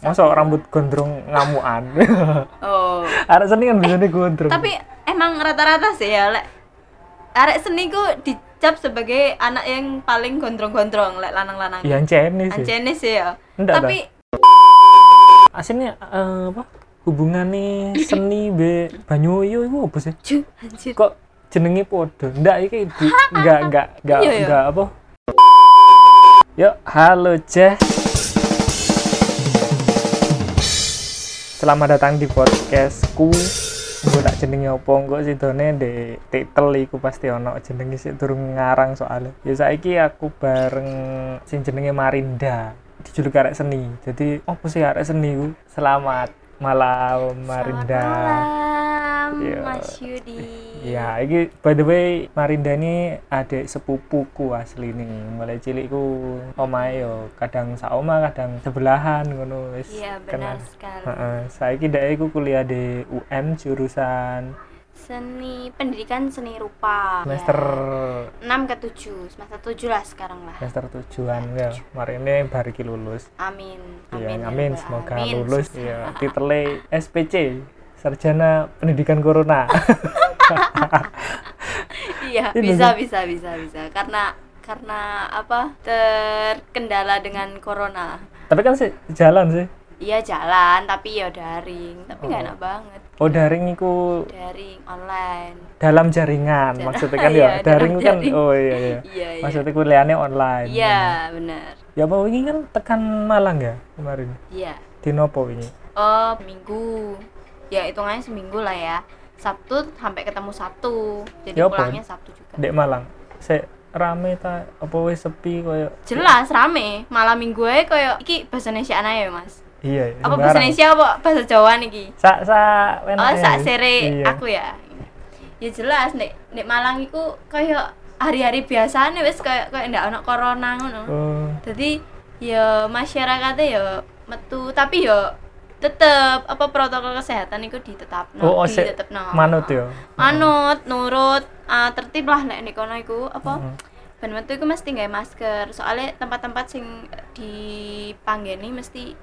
masa rambut gondrong ngamuan? Oh. Arek seni kan biasanya gondrong. Tapi emang rata-rata sih ya lek arek seni ku dicap sebagai anak yang paling gondrong-gondrong lek lanang-lanang. Iya ancene sih. Anjene sih ya. Enggak, tapi aslinya eh, apa? Hubungannya seni be Banyuyo itu apa sih? Ju, anjir. Kok jenenge podo ndak iki di, enggak enggak enggak Iya, iya. enggak apa? Yuk halo Jeh selamat datang di podcastku. Gue tak jenenge apa kok sidone di titel iku pasti ono jenenge sik durung ngarang soalnya. Ya saiki aku bareng sing jenenge Marinda dijuluk arek seni. Jadi apa sih arek seni ku? Selamat malam Marinda Selamat malam Iya. Mas Yudi Ya, ini by the way Marinda ini adik sepupuku asli nih. Mulai cilikku omahe yo kadang saoma, kadang sebelahan ngono wis. Iya benar sekali Heeh, saiki dhek iku kuliah di UM jurusan Seni pendidikan seni rupa semester ya. 6 ke 7 semester 7 lah sekarang lah semester tujuan ya. Mari ini baru lulus. Amin Iya, ya amin, semoga alamin. lulus. Iya, titelnya SPC, Sarjana Pendidikan Corona. Iya, bisa bisa bisa bisa karena karena apa? terkendala dengan corona. Tapi kan sih jalan sih. Iya jalan tapi ya daring, tapi nggak Oh. enak banget. Oh, daring iku Daring online. dalam jaringan Jar- maksudnya kan Iya, ya daring dalam itu kan jaring. oh iya iya Iya, iya. maksudnya kuliahnya online Iya, benar. ya apa ini kan tekan Malang ya kemarin Iya. di Nopo ini Oh, minggu. Ya hitungannya seminggu lah ya. Sabtu sampai ketemu Sabtu. Jadi Ya apa? pulangnya Sabtu juga. dek Malang se rame ta apa wis sepi koyo Jelas rame. Malam minggu aja kayak iki bahasa Indonesia ya, Mas. Iya Apa bahasa Indonesia apa bahasa Jawa niki? sa sa Oh, sak sere Iya. aku ya. Ya jelas nek nek Malang iku kayak hari-hari biasane wis kayak kayak ndak ono corona ngono. oh Jadi ya masyarakatnya ya metu tapi ya tetep apa protokol kesehatan itu ditetapno, oh, oh se ditetepno. manut ya Manut, nurut, ah, tertib lah nek nek kono iku apa Heeh. ben metu iku mesti nggawe masker. Soalnya tempat-tempat sing dipanggeni mesti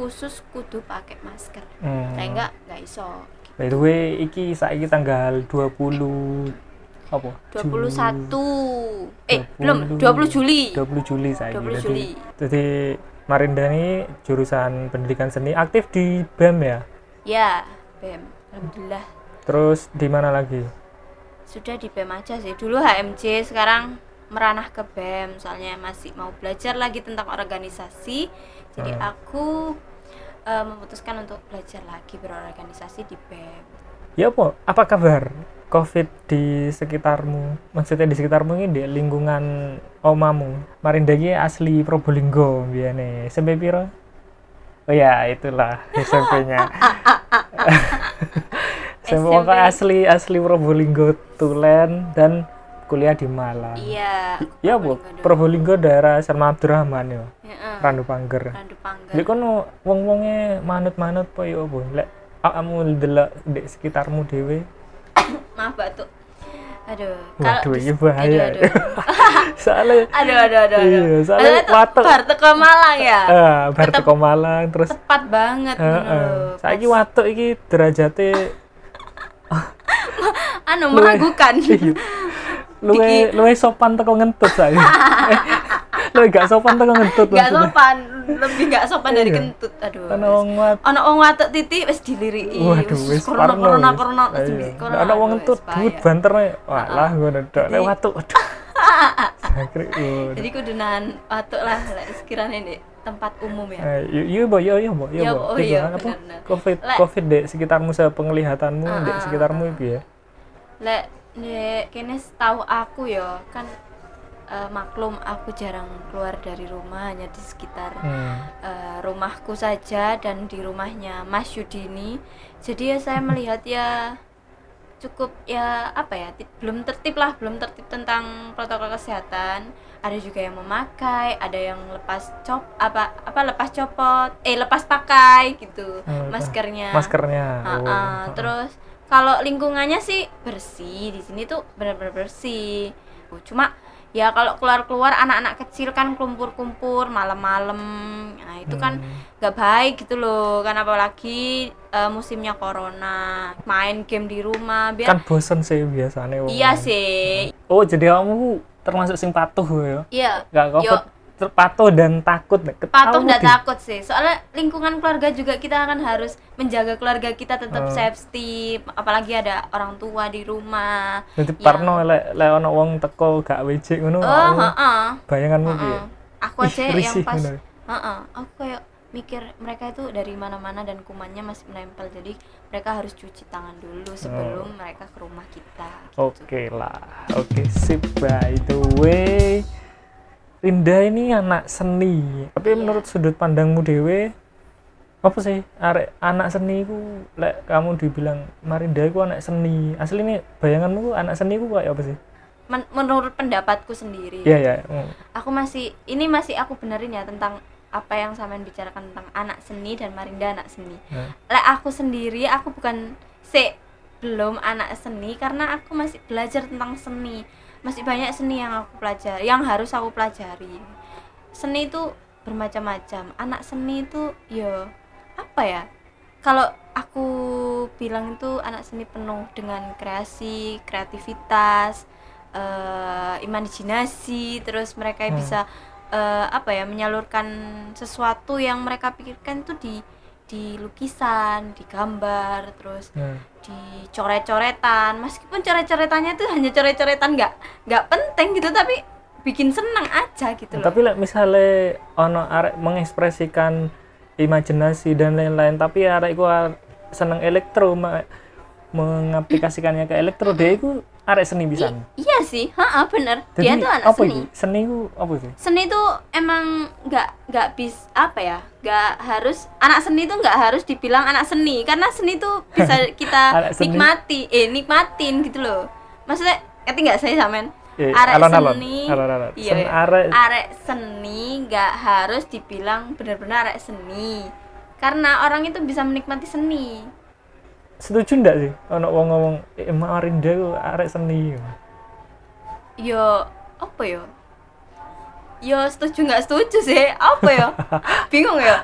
khusus kudu pakai masker. Hmm. Nah enggak enggak iso. by the way iki saiki tanggal 20 apa 21 eh 20. belum 20 Juli 20 Juli saiki 20 Jadi- Juli. jadi Marinda ini jurusan pendidikan seni aktif di BEM ya ya BEM alhamdulillah terus di mana lagi sudah di BEM aja sih dulu HMJ sekarang meranah ke BEM soalnya masih mau belajar lagi tentang organisasi. Jadi Hmm. aku eh, memutuskan untuk belajar lagi berorganisasi di BEM. Ya apa? Apa kabar covid di sekitarmu? Maksudnya di sekitarmu ini di lingkungan omamu. Marinda ini asli Probolinggo biane SMP piro? Oh ya itulah SMP-nya SMP SMP. asli asli Probolinggo Tulen. Dan kuliah di Malang iya ya bu Probolinggo daerah Salma Abdurrahman ya Heeh. Randu Pangger Randu Pangger Lek kono wong-wonge manut-manut apa ya apa? Lek awakmu delok di sekitarmu dhewe. maaf batuk aduh kalau ini bahaya. aduh, aduh. Soalnya aduh aduh aduh aduh Iya, soalnya watuk. bar teko Malang ya ah bar Tetep- teko Malang terus tepat banget heeh. lho. Saiki watuk iki derajate anu meragukan iya. Luwe luwe sopan teko ngentut saiki. Eh, luwe gak sopan teko ngentut gak sopan lebih gak sopan dari Iya. kentut aduh. Ana wong ono wong watuk titik wis diliriki Waduh, wis corona corona corona Iya. Ana wong ngentut duit banter walah ngono tok. Lek Jadi- watuk jadi kudunan watuk lah lek sekiranya di tempat umum ya. Eh, iya iya bo iya iya bo iya Iya, oh Iya, iya, apa bener-bener. covid covid dek sekitarmu sepenglihatanmu Ah, dek ah, sekitarmu itu ya. lek nek kene setahu aku ya kan eh, maklum aku jarang keluar dari rumah hanya di sekitar hmm. eh, rumahku saja dan di rumahnya Mas Yudi ini jadi ya saya melihat ya cukup ya apa ya belum tertib lah belum tertib tentang protokol kesehatan ada juga yang memakai ada yang lepas cop apa apa lepas copot eh lepas pakai gitu Hmm, maskernya maskernya Ah, oh. ah. terus kalau lingkungannya sih bersih di sini tuh benar-benar bersih. Oh, cuma ya kalau keluar-keluar anak-anak kecil kan kumpur-kumpur malam-malam. Nah itu kan Hmm. nggak baik gitu loh. Kan apalagi eh, musimnya corona main game di rumah biar kan bosen sih biasanya iya sih. Oh jadi kamu termasuk sing patuh ya? Iya. Gak kau Yo. ter- patuh dan takut nek patuh nggak di- takut sih soalnya lingkungan keluarga juga kita akan harus menjaga keluarga kita tetap Hmm. safety apalagi ada orang tua di rumah Jadi Yang- parno lek lek ono wong teko gak wejik ngono. oh kamu heeh Bayanganmu piye? heeh. aku aja Ih, yang pas ngono. heeh, aku kayak mikir mereka itu dari mana-mana dan kumannya masih menempel jadi mereka harus cuci tangan dulu sebelum mereka ke rumah kita Oh. Oke lah. Oke, sip by the way. Rinda ini anak seni. Tapi Iya. menurut sudut pandangmu dewe apa sih arek anak seni ku lek kamu dibilang Marinda ku anak seni. Asli ini bayanganmu ku anak seni ku kayak apa sih? Men- menurut pendapatku sendiri Iya ya. mm. aku masih ini masih aku benerin ya tentang apa yang sampean bicarakan tentang anak seni dan Marinda anak seni. Nah. Lek aku sendiri aku bukan se belum anak seni karena aku masih belajar tentang seni. Masih banyak seni yang aku pelajari, yang harus aku pelajari. Seni itu bermacam-macam. Anak seni itu yo apa ya? Kalau aku bilang itu anak seni penuh dengan kreasi, kreativitas, eh imajinasi, terus mereka Hmm. bisa eh, apa ya menyalurkan sesuatu yang mereka pikirkan itu di di lukisan, di gambar, terus Nah. Di coret-coretan. Meskipun coret-coretannya itu hanya coret-coretan nggak nggak penting gitu, tapi bikin senang aja gitu loh. Tapi lek misalnya ono arek mengekspresikan imajinasi dan lain-lain, tapi arek ar- seneng elektro mengaplikasikannya ke elektro, dia iku arek seni bisa. iya sih, ha bener. Dia tuh anak apa seni. iki? Seni ku apa sih? Seni itu emang nggak nggak bis apa ya? nggak harus anak seni itu nggak harus dibilang anak seni karena seni itu bisa kita nikmati, eh nikmatin gitu loh. Maksudnya, ngerti nggak saya samen? Eh, arek seni, alon-alon. iya, Sen- iya. arek- arek seni nggak harus dibilang benar-benar arek seni karena orang itu bisa menikmati seni Setuju ndak sih? Ono wong ngomong, eh, Marinda ku arek seni. yo apa yo? Yo setuju nggak setuju sih? Apa yo? Bingung ya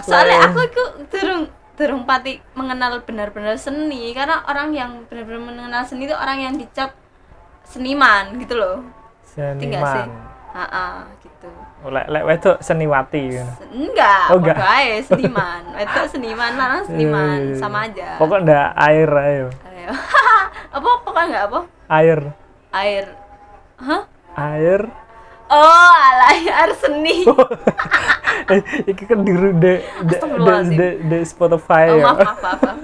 soalnya aku itu durung durung pati mengenal benar-benar seni. Karena orang yang benar-benar mengenal seni itu orang yang dicap seniman gitu loh. Sih? Seniman. Gitu Lek lek wedok seniwati. Se- enggak Oh, enggak. ae seniman itu seniman lanang seniman iya. sama aja Pokok ndak air ayo. Ayo. apa pokoknya enggak apa Air. air hah Air. oh alah air seni eh, iki kan di de de de, Astagfirullahaladzim. de, de Spotify oh ya. maaf maaf maaf,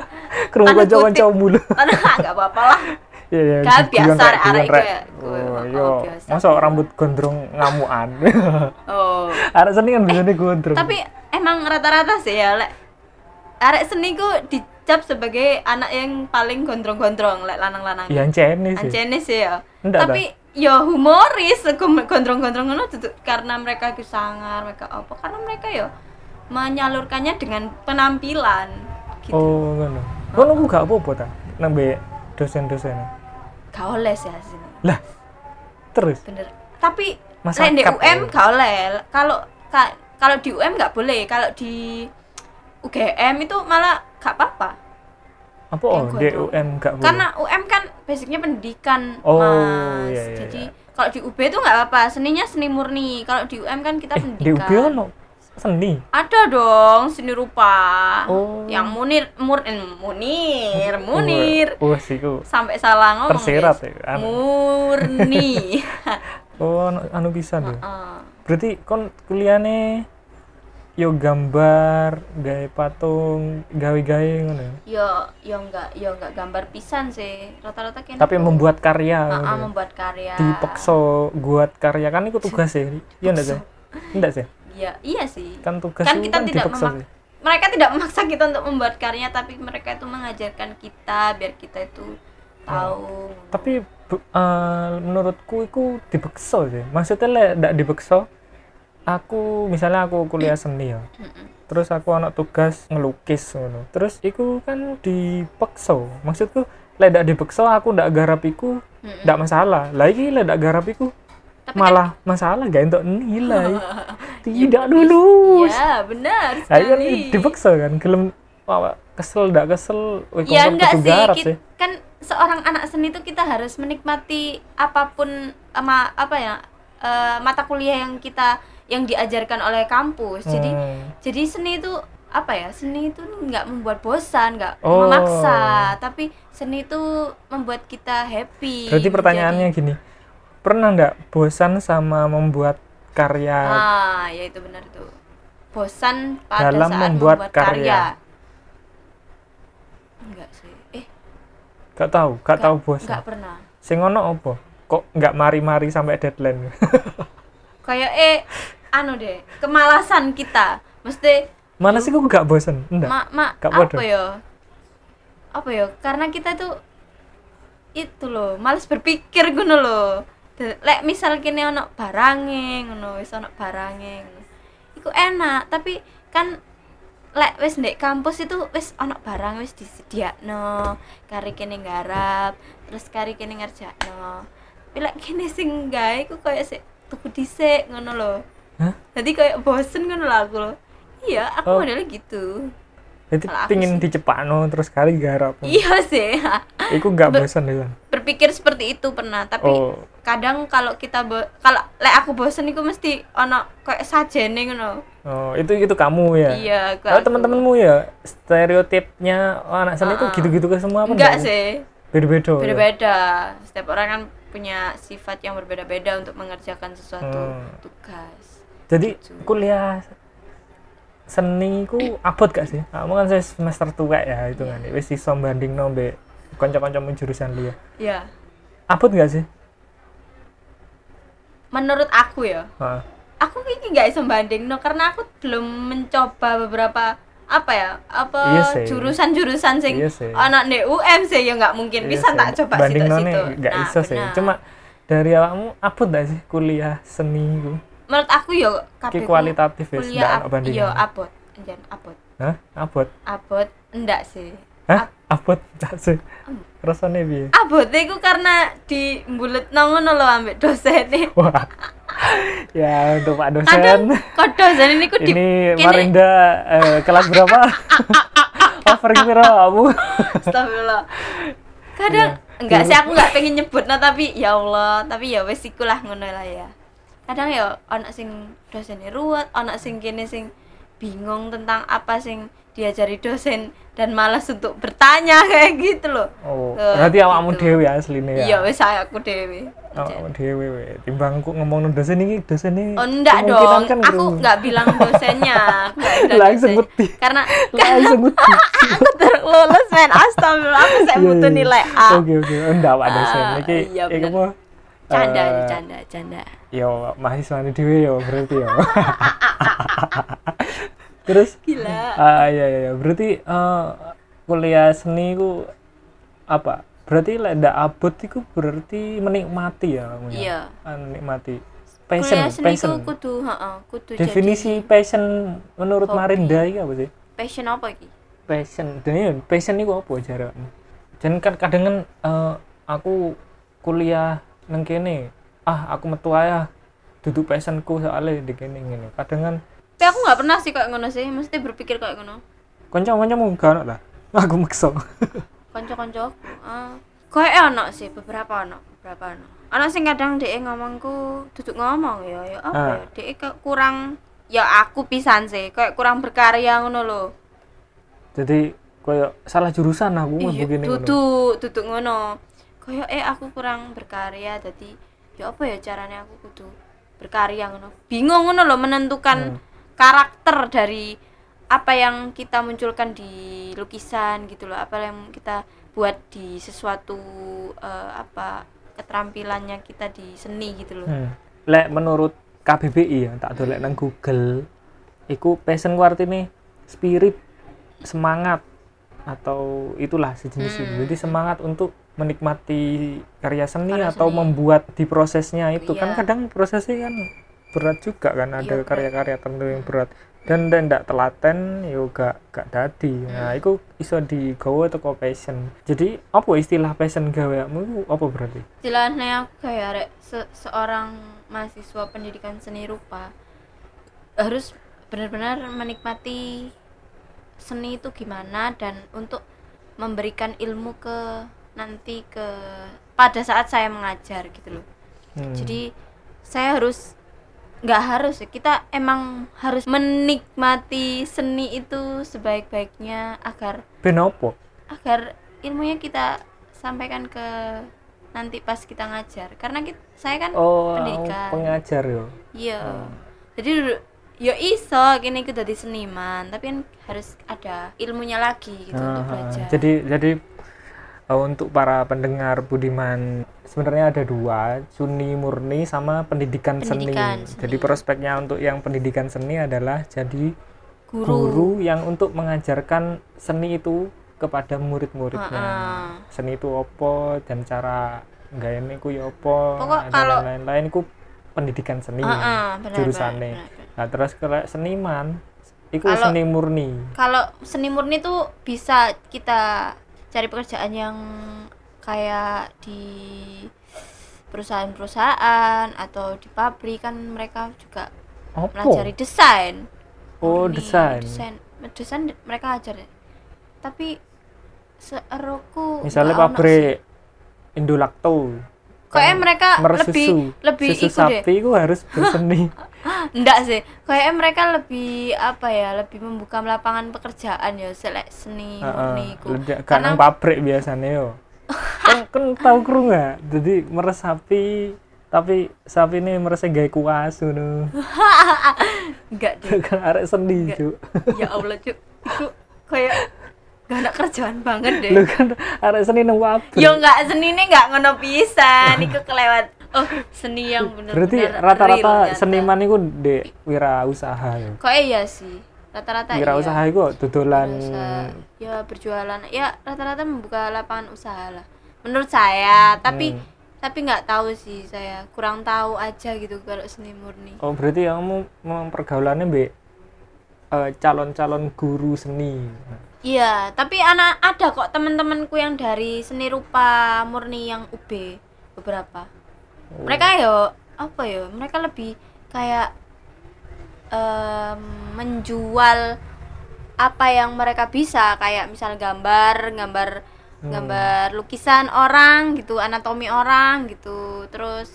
kanca-kanca kutip. mulu. Enggak apa-apa lah Iya, iya. Kan biasa rek, arek rek. ya. Oh, Oh, yo. biasa. Masa rambut gondrong ngamuan. oh Arek seni kan biasanya gondrong. tapi emang rata-rata sih ya lek arek seni ku dicap sebagai anak yang paling gondrong-gondrong lek lanang-lanang ya ancene sih. Ancene sih ya. Ndak, Tapi ya humoris gondrong-gondrong ngono karena mereka sangar, mereka apa? Karena mereka ya menyalurkannya dengan penampilan gitu. Oh, ngono. Ngono ku gak apa-apa ta? Nembe dosen-dosen. Gak oleh sih sini. Lah. Terus Bener. Tapi Masa lain di UM gak oleh. Kalau ka- kalau di UM nggak boleh, kalau di UGM itu malah gak apa-apa. apa oh, gondrong. DUM gak boleh? Karena UM kan basicnya pendidikan, Oh, Mas. iya, iya, Jadi iya. kalau di UB itu nggak apa-apa, seninya seni murni. Kalau di UM kan kita eh, pendidikan. DUB ono seni. Ada dong seni rupa. Oh. Yang munir mur eh, munir, munir. Sih ku. Sampai salah ngomong. Tersirat ya, anu. Murni. Oh, anu, anu pisan ya. Heeh. Berarti kon kuliahnya yo gambar, gawe patung, gawe-gawe ngono. ya? yo yo enggak yo enggak gambar pisan sih. Rata-rata kayaknya Tapi membuat karya. Ngono ya. membuat karya. Dipaksa buat karya kan itu tugas ya. Iya enggak sih? Enggak sih? Iya, iya sih. Kan tugas kan itu kita kan tidak dipaksa memak- sih. mereka tidak memaksa kita untuk membuat karya tapi mereka itu mengajarkan kita biar kita itu tahu Tapi bu- eh, menurutku itu dipaksa sih. Maksudnya lek ndak dipaksa aku misalnya aku kuliah seni ya. Terus aku anak tugas ngelukis ngono terus iku kan dipaksa maksudku lek ndak dipaksa aku ndak garap iku Mm-mm. ndak masalah lagi lek ndak garap iku Tapi malah masalah gak untuk nilai Ya, tidak bisa. lulus ya benar Nah, kan sekali dipaksa kan gelem kesel ndak kesel Wih, ya enggak sih, garap kit- kan seorang anak seni itu kita harus menikmati apa pun sama apa ya eh, mata kuliah yang kita yang diajarkan oleh kampus jadi Hmm. jadi seni itu apa ya seni itu nggak membuat bosan nggak Oh. memaksa tapi seni itu membuat kita happy berarti pertanyaannya gini pernah ndak bosan sama membuat karya ah ya itu benar itu. Bosan pada Dalam saat membuat membuat, karya. karya. enggak sih. Eh. Gak tahu gak tahu bosan. enggak pernah. Sing ono apa? Kok nggak mari-mari sampai deadline? Kayak eh anu deh kemalasan kita. Mesti mana sih kok gak bosan enggak mak Gak apa podo. ya? Apa ya? Karena kita tuh itu loh males berpikir ngono loh lek misal kini ono barange ngono wis ono barange iku enak tapi kan lek wis ndek kampus itu wis ono barang wis disediakno kari kene garap terus kari kene ngerjakno. Tapi lek kene sing gawe iku koyo sik tuku dhisik ngono loh Hah? jadi kayak bosen ngono lah aku loh iya aku Oh. modelnya gitu jadi aku pingin sih- dicepakno terus kali garap iya sih Iku gak Ber- bosan deh berpikir seperti itu pernah tapi oh kadang kalau kita kalau lek aku bosen itu mesti ono kayak sajene ngono oh itu itu kamu ya iya Kalau teman-temanmu ya stereotipnya oh, anak seni itu Ah, ah. gitu-gitu ke semua apa enggak enggak? sih Beda-beda. ya? beda-beda setiap orang kan punya sifat yang berbeda-beda untuk mengerjakan sesuatu Hmm. tugas Jadi Gitu. kuliah seni ku abot gak sih? Kamu kan saya semester tua ya itu kan. Wis iso bandingno mbek kanca-kancamu jurusan liya. ya Abot gak sih? menurut aku ya Heeh. aku ini nggak bisa banding no karena aku belum mencoba beberapa apa ya apa Iya jurusan-jurusan sing Iya anak di UM sih ya nggak mungkin bisa tak coba bandingno situ-situ gak Nah, iso sih. Cuma dari awakmu abot gak sih kuliah seni ku? Menurut aku ya Ki kabeh ku kualitatif wis kuliah ndak bandingan. iya abot anjan abot Hah? Abot. abot enggak sih Hah? Abot gak sih? Rasane piye? abot itu karena di bulet ngono lho ambek dosen Wah. ya untuk Pak kadang dosen. kok dosen ini ku di Ini Marinda eh, kelas berapa? Offering piro kamu? Astagfirullah. Kadang Iya. enggak sih aku enggak pengen nyebut nah tapi ya Allah, tapi ya wis iku lah ngono lah ya. Kadang ya ana sing dosennya ruwet, ana sing kene sing bingung tentang apa sing diajari dosen dan malas untuk bertanya kayak gitu loh. Oh, Tuh, berarti awakmu gitu. dhewe asline ya. Iya saya aku dewe. Awakmu dhewe we. Timbang ku ngomong dosen iki dosen iki. Oh enggak dong, kan aku gitu. enggak bilang dosennya, aku Langsung ngerti. Karena Langsung ngerti. aku terlulus men astagfirullah, aku saya Iya, butuh nilai A. Oke oke, Oh, enggak Pak dosen. Ah, Iki iya, apa? Canda, Eh, canda, canda. Yo, mahasiswa dhewe yo berarti yo. Terus Gila. Ah iya iya iya. berarti eh, kuliah seni ku apa? Berarti lek ndak abot iku berarti menikmati ya kamu ya? Iya. Ah, menikmati. Passion, Kuliah seni passion. ku kudu, heeh, kudu Definisi jadi passion menurut hobi. Marinda iki apa sih? passion apa iki? Passion. Dan ya, passion iku apa jarakmu? Jan kan kadang kan eh, aku kuliah nang kene, ah aku metu ae duduk passionku soalnya di kene ngene. Kadang kan Tapi aku nggak pernah sih kayak ngono sih, mesti berpikir kayak ngono. kanca-kancamu gak ono lah. Aku maksa. Kanca-kanca aku, ah, kayak ono sih beberapa ono, beberapa ono. Ono sing kadang dhek ngomongku duduk ngomong ya, ya apa Ah. ya? Kayak kurang ya aku pisan sih, kayak kurang berkarya ngono lho. Jadi koyo salah jurusan aku mau Iya, begini duduk, duduk ngono. Kayak eh aku kurang berkarya jadi ya apa ya caranya aku kudu berkarya ngono. Bingung ngono loh menentukan Hmm. karakter dari apa yang kita munculkan di lukisan gitu loh, apa yang kita buat di sesuatu eh, apa keterampilannya kita di seni gitu loh. Hmm. Lek menurut KBBI ya tak dolek nang Google iku passion ku artine spirit semangat atau itulah sejenis itu. Hmm. Jadi semangat untuk menikmati karya seni Karya atau seni. membuat di prosesnya itu kan Iya. kadang prosesnya kan berat juga kan ada Iya, berat. karya-karya tertentu yang berat dan dan ndak telaten yo gak gak dadi nah iku iso digawa teko passion jadi apa istilah passion gaweanmu iku apa berarti istilahnya aku kayak se- seorang mahasiswa pendidikan seni rupa harus benar-benar menikmati seni itu gimana dan untuk memberikan ilmu ke nanti ke pada saat saya mengajar gitu loh. Hmm. jadi saya harus nggak harus ya, kita emang harus menikmati seni itu sebaik-baiknya agar ben opo? agar ilmunya kita sampaikan ke nanti pas kita ngajar. Karena kita, saya kan oh pendidikan. pengajar yo. Iya. Oh. jadi ya iso kini kita jadi seniman tapi kan harus ada ilmunya lagi gitu untuk Ah, belajar. Jadi jadi uh, untuk para pendengar Budiman sebenarnya ada dua seni murni sama pendidikan, Pendidikan seni. seni. jadi prospeknya untuk yang pendidikan seni adalah jadi guru, guru yang untuk mengajarkan seni itu kepada murid-muridnya Heeh. seni itu opo dan cara gaya ku ya opo Pokok dan lain-lain ku pendidikan seni jurusannya benar. nah terus kalau seniman itu seni murni kalau seni murni tuh bisa kita cari pekerjaan yang kayak di perusahaan-perusahaan atau di pabrik kan mereka juga pelajari desain. Oh Murni, desain. desain. Desain de- mereka ajar. Tapi seeroku misalnya pabrik Indolacto sih. kayaknya mereka lebih lebih susu deh. sapi itu harus berseni enggak sih. Kayaknya mereka lebih apa ya lebih membuka lapangan pekerjaan ya selek seni murni iku. Ledak karena pabrik biasanya yo. Kan, kan tahu kru nggak? Jadi meres sapi tapi sapi ini meresnya gaya kuas ngono. Enggak deh kan arek seni Nggak. cuk. Ya Allah cuk. Itu kayak gak ada kerjaan banget deh. lu kan arek seni nang pabrik. Yo enggak seni ini enggak ngono pisan. Iku kelewat oh seni yang bener-bener berarti rata-rata nyata. seniman itu di wirausaha ya? Kok iya sih? Rata-rata wirausaha iya itu dodolan ya berjualan. Ya rata-rata membuka lapangan usaha lah. Menurut saya tapi Hmm. tapi nggak tahu sih saya. Kurang tahu aja gitu kalau seni murni. Oh berarti kamu memang pergaulannya be eh, calon-calon guru seni. Iya tapi anak ada kok teman-temanku yang dari seni rupa murni yang UB beberapa. Mereka yo apa ya mereka lebih kayak em, menjual apa yang mereka bisa. Kayak misal gambar gambar Hmm. gambar lukisan orang gitu anatomi orang gitu. Terus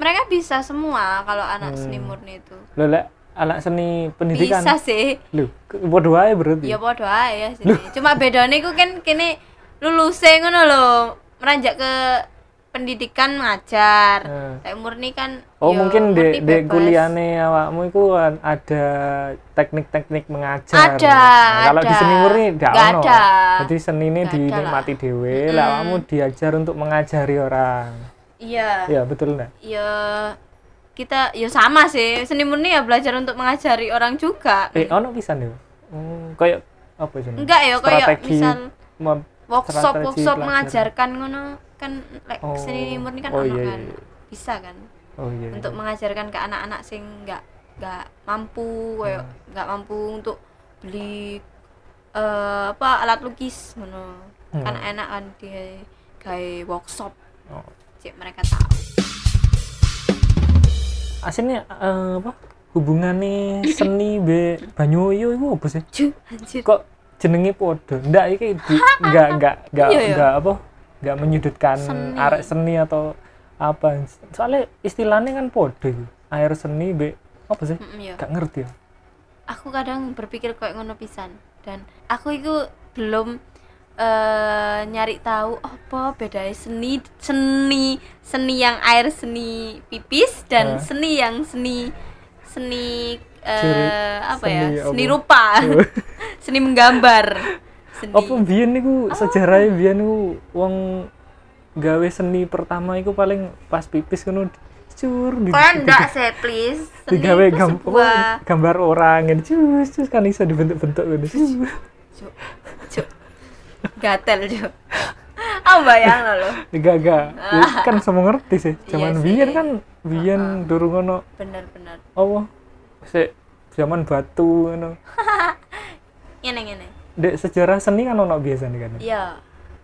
mereka bisa semua kalau anak seni Hmm. murni itu. Lek anak seni pendidikan? Bisa sih. Lho, bodoh aja berarti. ya podo ae ya sih. Cuma bedanya iku kan kini lulusnya ngono lho meranjak ke pendidikan ngajar Hmm. Kayak murni kan Oh, ya mungkin di di bebas. kuliahnya awakmu kan ada teknik-teknik mengajar. Ada, Nah, kalau di ada. seni murni tidak ono. ada. Jadi seni ini dinikmati dhewe, Mm-mm. lah awakmu diajar untuk mengajari orang. iya Ya, betul enggak? ya kita ya sama sih seni murni ya belajar untuk mengajari orang juga Eh, ono pisan yo. Hmm, kayak apa sih? enggak ya kayak misal workshop workshop pelajaran. mengajarkan ngono kan like, Oh. seni murni kan Oh, ono iya, kan iya. bisa kan Oh iya. untuk mengajarkan ke anak-anak sing nggak nggak mampu kayak Hmm. nggak mampu untuk beli eh, apa alat lukis ngono kan Hmm. enak kan dia kayak workshop Oh. cek mereka tahu Aslinya eh, apa? Hubungannya seni be Banyoyo itu apa sih? Anjir kok jenenge podo ndak iki di, nggak nggak nggak Iya, iya. nggak apa nggak menyudutkan Seni. arek seni atau apa. Soalnya istilahnya kan podo air seni be apa sih? Mm, iya. nggak ngerti ya. Aku kadang berpikir kayak ngono pisan. Dan aku itu belum eh nyari tahu apa bedanya seni seni seni yang air seni pipis dan Eh. seni yang seni seni Ciri apa ya? seni seni apa? rupa. Seni menggambar seni. Apa biyen niku? Sejarahnya biyen niku wong gawe seni pertama iku paling pas pipis ngono cur di, Kalian enggak sih please. Seni digawe itu gam- sebuah apa, gambar orang gitu cus cus kan bisa dibentuk-bentuk gitu Cuk, cuk. gatel cuk. Oh bayang lo Enggak, enggak. kan semua ngerti sih. Iya Cuman sih. biyen kan biyen durung ono bener-bener apa? Sik zaman batu ngono. Ngene ngene dek sejarah seni kan ono biasa nih kan? Iya.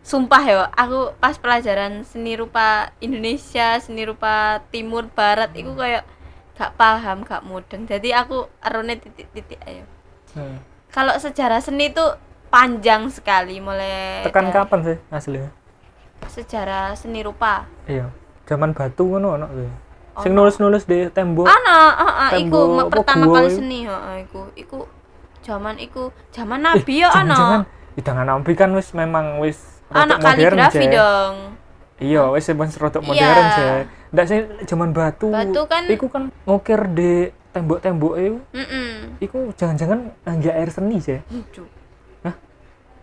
Sumpah ya aku pas pelajaran seni rupa Indonesia seni rupa timur barat itu kayak gak paham gak mudeng. Jadi aku arone titik-titik ayo. Hmm. kalau sejarah seni itu panjang sekali mulai tekan dari kapan sih aslinya? Sejarah seni rupa. Iya zaman batu ngono ono sing nulis-nulis di tembok. Ana heeh iku pertama gua kali seni heeh iku. Iku zaman iku zaman nabi ya jangan-jangan ana jangan nampi kan wis memang wis ana rodok modern kaligrafi dong. Iya wis wis rodok Iya. modern sih ndak sih zaman batu. Batu kan- iku kan ngukir di tembok-tembok itu Heeh. iku jangan-jangan nggak air seni sih Lucu.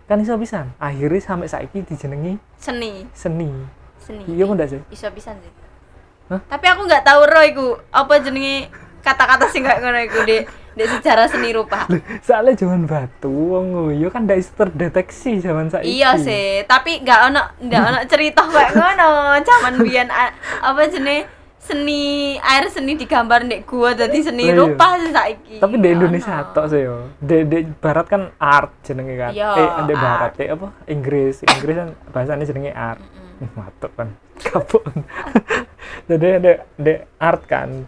kan iso pisan? Akhirnya sampai saiki dijenengi Seni, seni. Seni. iya ndak sih Iso pisan sih. Hah? Tapi aku nggak tahu ro iku. Apa jenenge kata-kata sing kayak ngono iku di di sejarah seni rupa. soalnya zaman batu wong ngoyo kan ndak iso terdeteksi zaman saiki Iya sih, tapi nggak ono nggak ono cerita kayak ngono. Zaman biyen apa jenenge seni air seni digambar ndek gua dadi seni iya. rupa sih saiki. tapi di Indonesia ono. tok sih yo di, di barat kan art jenenge kan Iya, eh di art. barat eh apa Inggris Inggris kan bahasanya jenenge art Mm-mm. matuk kan kapok jadi ada di art kan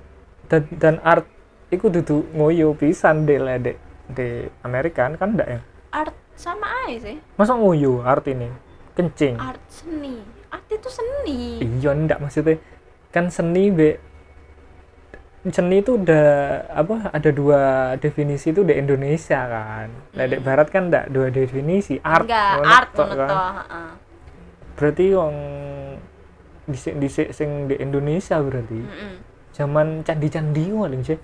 dan, dan art itu dudu ngoyo pisan deh lah di Amerika kan ndak ya Art sama aja sih. masa ngoyo art ini kencing Art seni. Art itu seni. iya ndak maksudnya kan seni be seni itu udah apa ada dua definisi itu di Indonesia kan nah di barat kan ndak dua definisi art Enggak, art kan. heeh. berarti wong disik disik sing di Indonesia berarti Heeh. zaman candi-candi paling sih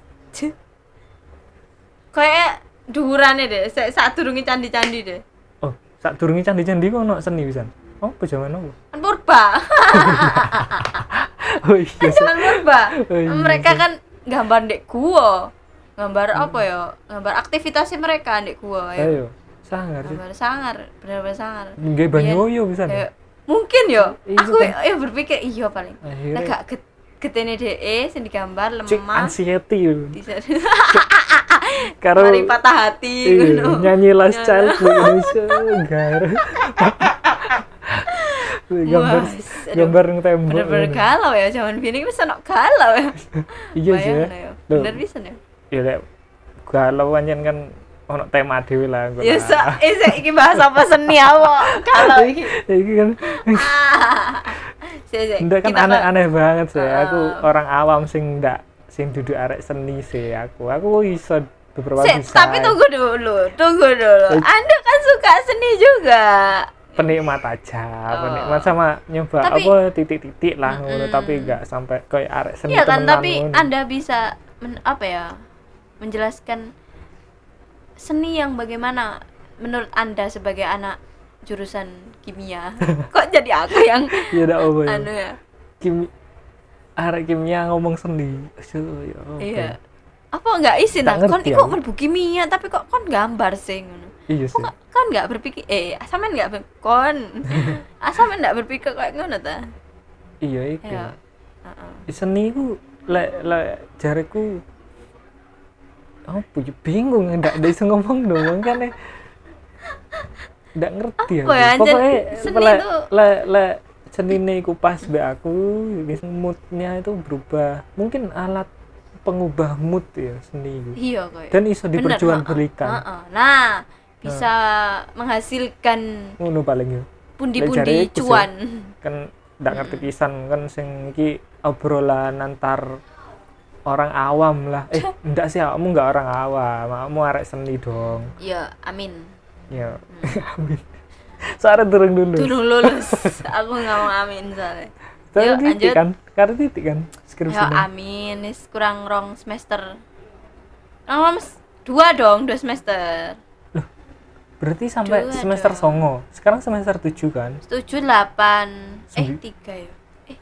kayak dhuwurane deh sa- saat durunge candi-candi deh. Oh saat durungi candi-candi kok ono seni pisan? Oh apa zaman apa kan purba. Oh iya zaman purba. Oh, iya mereka kan gambar dek gua gambar apa ya? Gambar aktivitasnya mereka dek gua ya. Ayo sangar sih. Gambar sangar bener-bener sangar. Nggak banyoyo pisan. Ya, mungkin yo. Iya, aku kan. ya berpikir iya paling. Akhirnya- gak get getene DE sing digambar lemah anxiety lho. di karo mari patah hati iya, ngono. nyanyi last child di Indonesia gar gambar aduh. gambar yang tembok bener-bener ngono. galau ya zaman biyen iki wis ono galau ya iya sih ya. Ya. Bener bisa ya ya lek galau pancen kan ono tema dhewe lah engko ya sa eh, iki bahas apa seni apa galau iki iki kan ndak kan aneh-aneh banget sih Ah. aku orang awam sing ndak sing duduk arek seni sih aku aku iso beberapa Si, tapi tunggu dulu, tunggu dulu. Eh. Anda kan suka seni juga. penikmat aja Oh. penikmat sama nyoba Tapi- apa titik-titik lah ngono Mm-mm. tapi nggak sampai kayak arek seni Iya kan, tapi ngono. Anda bisa men- apa ya? Menjelaskan seni yang bagaimana menurut Anda sebagai anak jurusan kimia. Kok jadi aku yang ya udah apa ya anu ya? kim arek kimia ngomong seni ya apa Iya. ya? Apa enggak izin Tak lah? Kon ngerti iku aku. mlebu kimia tapi kok kon gambar sih ngono. iya sih Kok kan nggak berpikir eh sampean nggak kon sampean nggak berpikir kayak ngono ta iya iku ya Heeh. seni ku lek lek jariku apa ya? Bingung ndak ada iso ngomong dong kan ndak ngerti Apa ya, pokoknya Seni lek tuh- lek seni ini ku pas be aku moodnya itu berubah. Mungkin alat pengubah mood ya seni itu iya kok dan iso Bener, diperjualbelikan. heeh. nah bisa menghasilkan ngono paling ya. pundi-pundi cuan. kan ndak ngerti pisan kan sing iki obrolan antar orang awam lah. Eh ndak sih kamu nggak orang awam. Kamu arek seni dong. Ya amin. Ya. Amin. Soalnya turun dulu dulu lulus. Aku mau amin soalnya. Soalnya titik kan? Karena titik kan? Skripsi ya amin. Nis kurang rong semester. Rong dua dong dua semester. Berarti sampai Dua semester dong. songo. Sekarang semester tujuh kan? Tujuh delapan. Eh tiga ya? Eh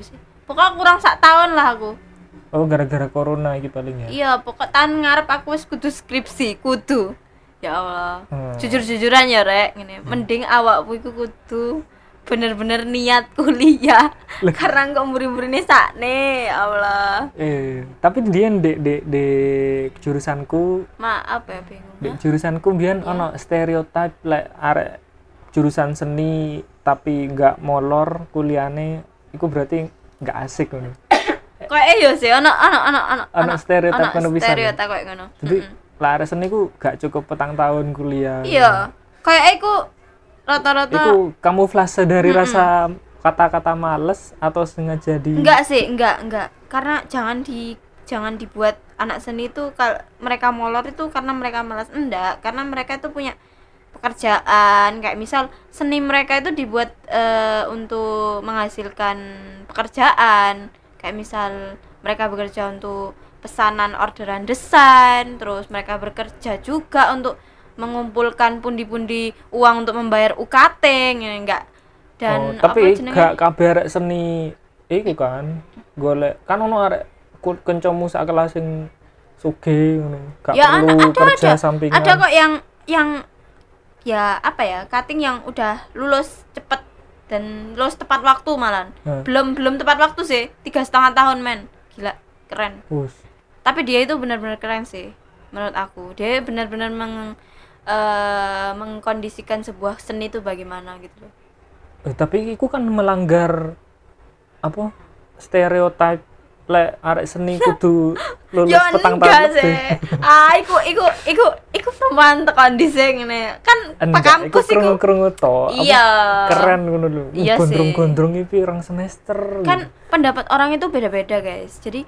sih. Pokoknya kurang sak tahun lah aku oh gara-gara corona iki paling ya? Iya pokok tahun ngarep aku wis kudu skripsi kudu. Ya Allah. Hmm. jujur-jujuran ya rek. Ngene mending awakmu iku kudu bener-bener niat kuliah. Lah. karena kok muri-murine sakne ya Allah. Eh tapi dia di di di jurusanku maaf ya bingung di jurusanku biyen Iya. ono stereotip lek arek jurusan seni tapi nggak molor kuliahnya itu berarti nggak asik ngono Kayak eh yo sih ono ono ono ono Ono stereotip ngono pisan. stereotip kayak ngono. jadi Mm-mm. lah arek seni ku gak cukup petang tahun kuliah Iya. Kayak iku rata-rata itu kamuflase dari rasa kata-kata males atau sengaja di enggak sih, enggak, enggak. Karena jangan di jangan dibuat anak seni itu kal mereka molor itu karena mereka malas enggak, karena mereka itu punya pekerjaan kayak misal seni mereka itu dibuat eh, untuk menghasilkan pekerjaan kayak misal mereka bekerja untuk pesanan orderan desain terus mereka bekerja juga untuk mengumpulkan pundi-pundi uang untuk membayar UKT ya enggak? Dan oh, tapi apa jenenge? gak kabeh arek seni iku kan golek kan ono arek kencomu sak kelas sing sugih ngono gak ya perlu ada, ada kerja ada. sampingan. Ada kok yang yang ya apa ya cutting yang udah lulus cepet dan lulus tepat waktu malan. Hmm. belum belum tepat waktu sih. Tiga setengah tahun men. Gila keren. Wus. tapi dia itu benar-benar keren sih menurut aku. Dia benar-benar meng eh, mengkondisikan sebuah seni itu bagaimana gitu loh. Eh, tapi iku kan melanggar apa stereotip lek arek seni kudu lulus ya petang tahun sih ah iku iku iku iku perempuan tekan dhisik ngene kan pak kampus iku krungu-krungu to. Apa, iya Keren ngono lho. Uh, Iya sih. Gondrong-gondrong iki pirang semester. kan pendapat orang itu beda-beda guys jadi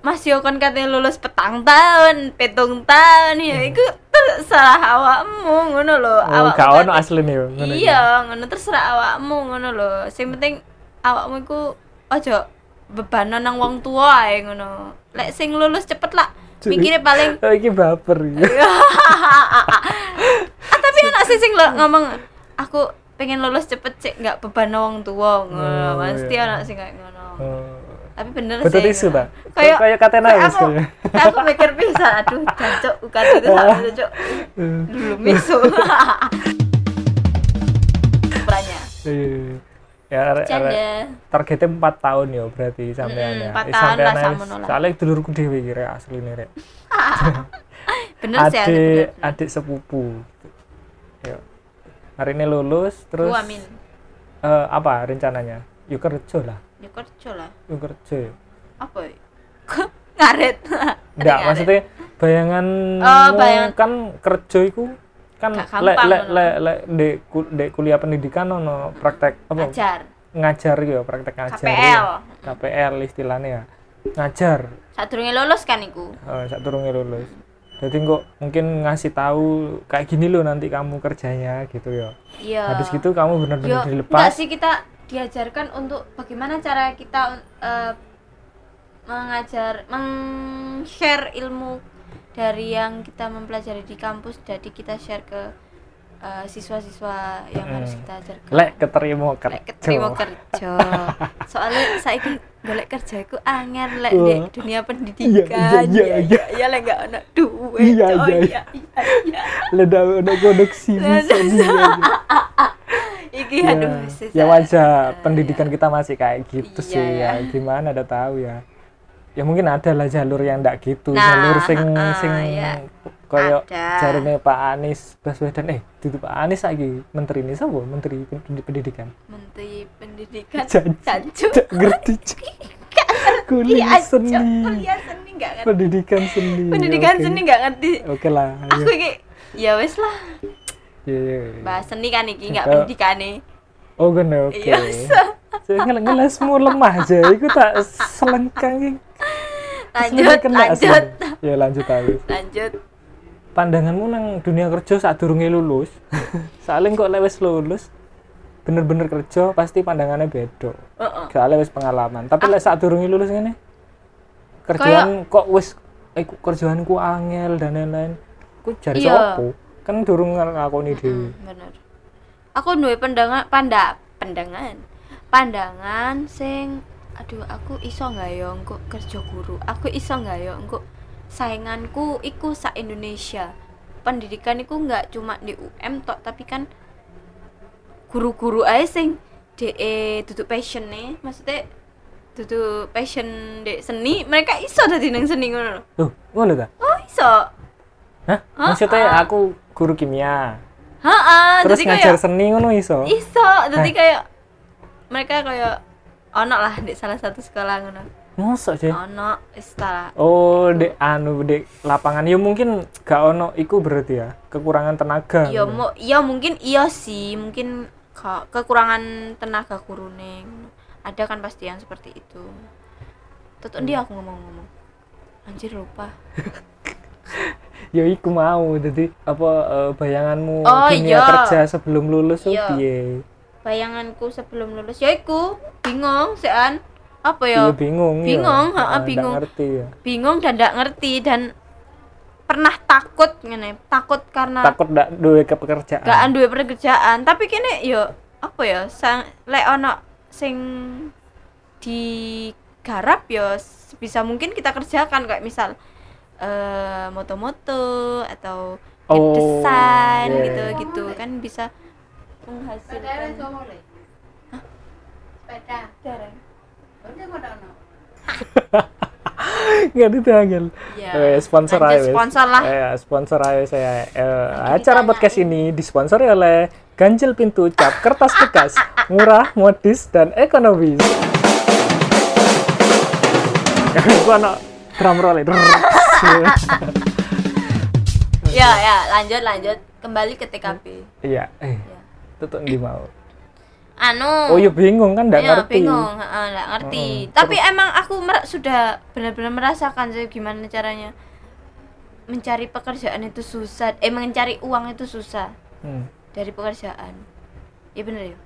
Mas Yo kan katanya lulus petang tahun, petung tahun ya, itu terserah awakmu ngono lho. Oh, Awakmu gak kan- ono asline yo ngono. Iya, ngono terserah awakmu ngono lho. Sing penting awakmu iku aja bebanan nang wong tua ae ngono. Lek sing lulus cepet lah. Mikirnya paling Oh, iki baper ya. ah tapi anak sih sing lo ngomong aku pengen lulus cepet cek nggak beban wong tua ngono. Oh, Pasti iya. anak sing kayak ngono. Oh. Tapi bener Betul sih. tisu ngono. ta? Kayak Kayak katena wis aku, aku mikir bisa aduh jancuk bukan itu sama jancuk Eh, dulu misu perannya iya. Ya arek canda targetnya 4 tahun ya berarti sampean ya. empat Eh, tahun lah, wis- lah. Soalnya dulurku dhewe iki rek asline rek. bener sih Adik bener adik sepupu. Ya. Hari ini lulus terus Ku amin eh, apa rencananya? Yuk kerja lah. ya kerja lah Yuk kerja. apa ngaret Enggak, maksudnya bayangan Oh, bayangan. kan kerja itu kan lek gampang lek ngono. lek lek di, ku- di kuliah pendidikan ono praktek apa? Ngajar. Ngajar gitu praktek ngajar KPL. ya. KPL istilahnya ya. Ngajar. Saat durungnya lulus kan iku? Uh, saat turunnya lulus. Jadi kok mungkin ngasih tahu kayak gini loh nanti kamu kerjanya gitu ya iya. Habis gitu kamu Yo, benar-benar enggak dilepas sih kita diajarkan untuk bagaimana cara kita eh, mengajar, meng-share ilmu dari yang kita mempelajari di kampus, jadi kita share ke eh, siswa-siswa yang harus Mm. kita ajarkan. lek keterima kerja Lek keterima kerja. Soalnya saiki golek kerja iku angel lek di dunia pendidikan. iya, iya, iya. iya lek gak ono duit. Iya, iya, iya, iya, iya. leda ada koneksi bisa Iki ya, aduh ya Eh, pendidikan ya. kita masih kayak gitu sih ya. ya gimana ada tahu ya ya mungkin ada lah jalur yang ndak gitu Nah, jalur sing heeh, sing ya. koyo jarine Pak Anies Baswedan eh itu Pak Anies lagi menteri ini siapa menteri Pendi- pendidikan Menteri Pendidikan Jancu. Ngerti kuliah Iya, seni. Kuliah seni gak ngerti. pendidikan seni Pendidikan Oke. seni gak ngerti. oke lah Aku iki ya wes lah. Iya, iya, iya. Bahas seni kan iki gak Oh. pendidikane. oh oke Iya. saya ngel ngelesmu lemah aja iku tak selengkang Lanjut, lanjut. asli. ya lanjut aja Lanjut. pandanganmu nang dunia kerja saat durungnya lulus soalnya kok lewes lulus bener-bener kerja pasti pandangannya beda Heeh. soalnya wis pengalaman tapi lek saat durungnya lulus ini kerjaan kok wis eh ku- kerjaanku angel dan lain-lain ku cari Iya. sopo kan durung ngakoni dhewe Hmm, bener. Aku duwe pandangan panda pandangan. Pandangan sing aduh aku iso nggak ya engko kerja guru. Aku iso nggak ya engko sainganku iku sa Indonesia. Pendidikan iku nggak cuma di UM tok tapi kan guru-guru aja sing DE duduk passion nih maksudnya duduk passion dek seni mereka iso dadi nang seni ngono lho Loh, ngono ta? oh iso Hah? Maksudnya aku guru kimia. Heeh, Terus jadi ngajar kayak seni ngono iso. iso jadi kayak mereka kayak ono lah di salah satu sekolah ngono Mosok sih. ono istilah Oh, dek anu dek lapangan ya mungkin gak ono iku berarti ya kekurangan tenaga. ya mau ya mungkin iya sih mungkin ke- kekurangan tenaga gurune ngono. ada kan pasti yang seperti itu Tutup dia aku ngomong-ngomong anjir lupa Ya iku mau jadi apa eh, bayanganmu Oh, dunia iya. kerja sebelum lulus Iya. piye? Bayanganku sebelum lulus ya iku bingung sean apa Iya ya bingung. ya. bingung, ha, Ah, ndak bingung. ngerti ya. bingung dan tidak ngerti dan pernah takut ngene takut karena Takut ndak duwe kepekerjaan. gak duwe pekerjaan tapi kene yo apa ya sang lek ono sing digarap yo bisa mungkin kita kerjakan kayak misal eh moto-moto atau Oh, desain iya. gitu gitu kan bisa menghasilkan sepeda udah mau dono Nggak ditanggal. Ya, Eh, sponsor aja. sponsor lah. Eh, sponsor aja saya. Eh, acara podcast ini disponsori oleh Ganjil Pintu Cap Kertas Bekas, murah, modis, dan ekonomis. Gua anak drum roll itu. ya ya lanjut lanjut kembali ke TKP Iya, eh, Ya. Tutup di mau. anu Oh, ya bingung kan, nggak Iya, ngerti. bingung nggak ngerti tapi emang aku mer- sudah benar-benar merasakan sih gimana caranya mencari pekerjaan itu susah eh mencari uang itu susah Hmm, dari pekerjaan iya bener ya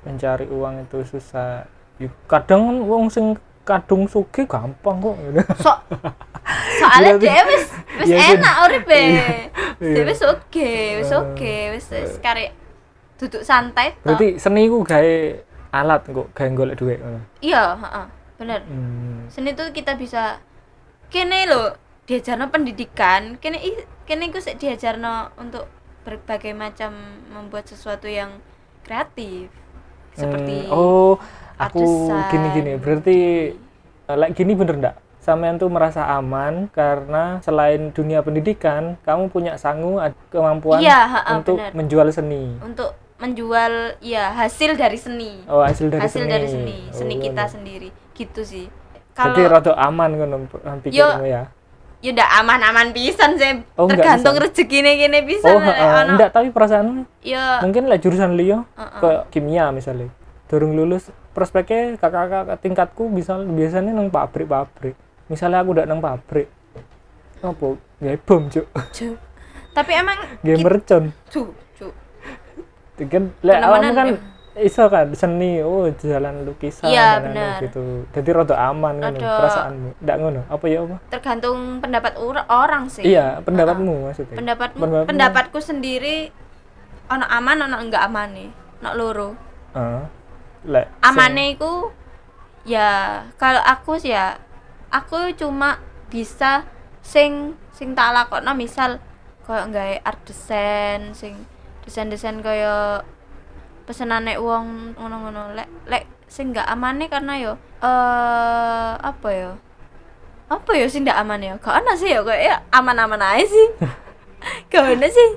mencari uang itu susah. Ya, kadang wong sing kadung suge gampang kok. so soalnya dia wis wis Iya, enak uripe Iya. dia wis oke wis oke wis wis karek duduk santai toh. Berarti seni ku gawe alat kok, gawe golek duit iya heeh, bener. Hmm. seni itu kita bisa kene lo diajarno pendidikan. Kene i- kene iku sik diajarno untuk berbagai macam membuat sesuatu yang kreatif. Seperti Hmm, oh aku gini-gini berarti eh, like gini bener ndak? Sampean tuh merasa aman karena selain dunia pendidikan kamu punya sangu kemampuan Iya, ha-ha, untuk bener. menjual seni. Untuk menjual ya hasil dari seni. Oh hasil dari hasil seni. dari seni seni Oh, kita ngono. sendiri. Gitu sih. Jadi kalau rada aman ngono pikirmu ya? ya udah aman-aman pisan sih. Oh, tergantung rezekine kene pisan oh ono- enggak tapi perasaan ya mungkin lah jurusan liya Heeh. ke kimia misalnya. Durung lulus prospeknya kakak-kakak tingkatku bisa biasanya nang pabrik-pabrik. Misalnya aku udah nang pabrik. Apa? Nggak bom cuk. Tapi emang Cuk, cuk. Kan lek awakmu kan ya. iso kan seni oh jalan lukisan Iya, bener. gitu jadi rada aman Rada- perasaanmu ndak ngono apa ya apa tergantung pendapat orang sih iya pendapatmu maksudnya pendapatmu Pendapatmu. pendapatku sendiri ono aman ono enggak aman nih ono loro Heeh. lek amane iku ya kalau aku sih ya aku cuma bisa sing sing tak lakokno misal koyo nggawe art design sing desain-desain koyo pesenane wong ngono-ngono. Lek lek sing enggak amane karena yo eh apa ya apa ya sing enggak aman ya gak ana sih ya kayak ya aman-aman aja sih. Gak ana sih.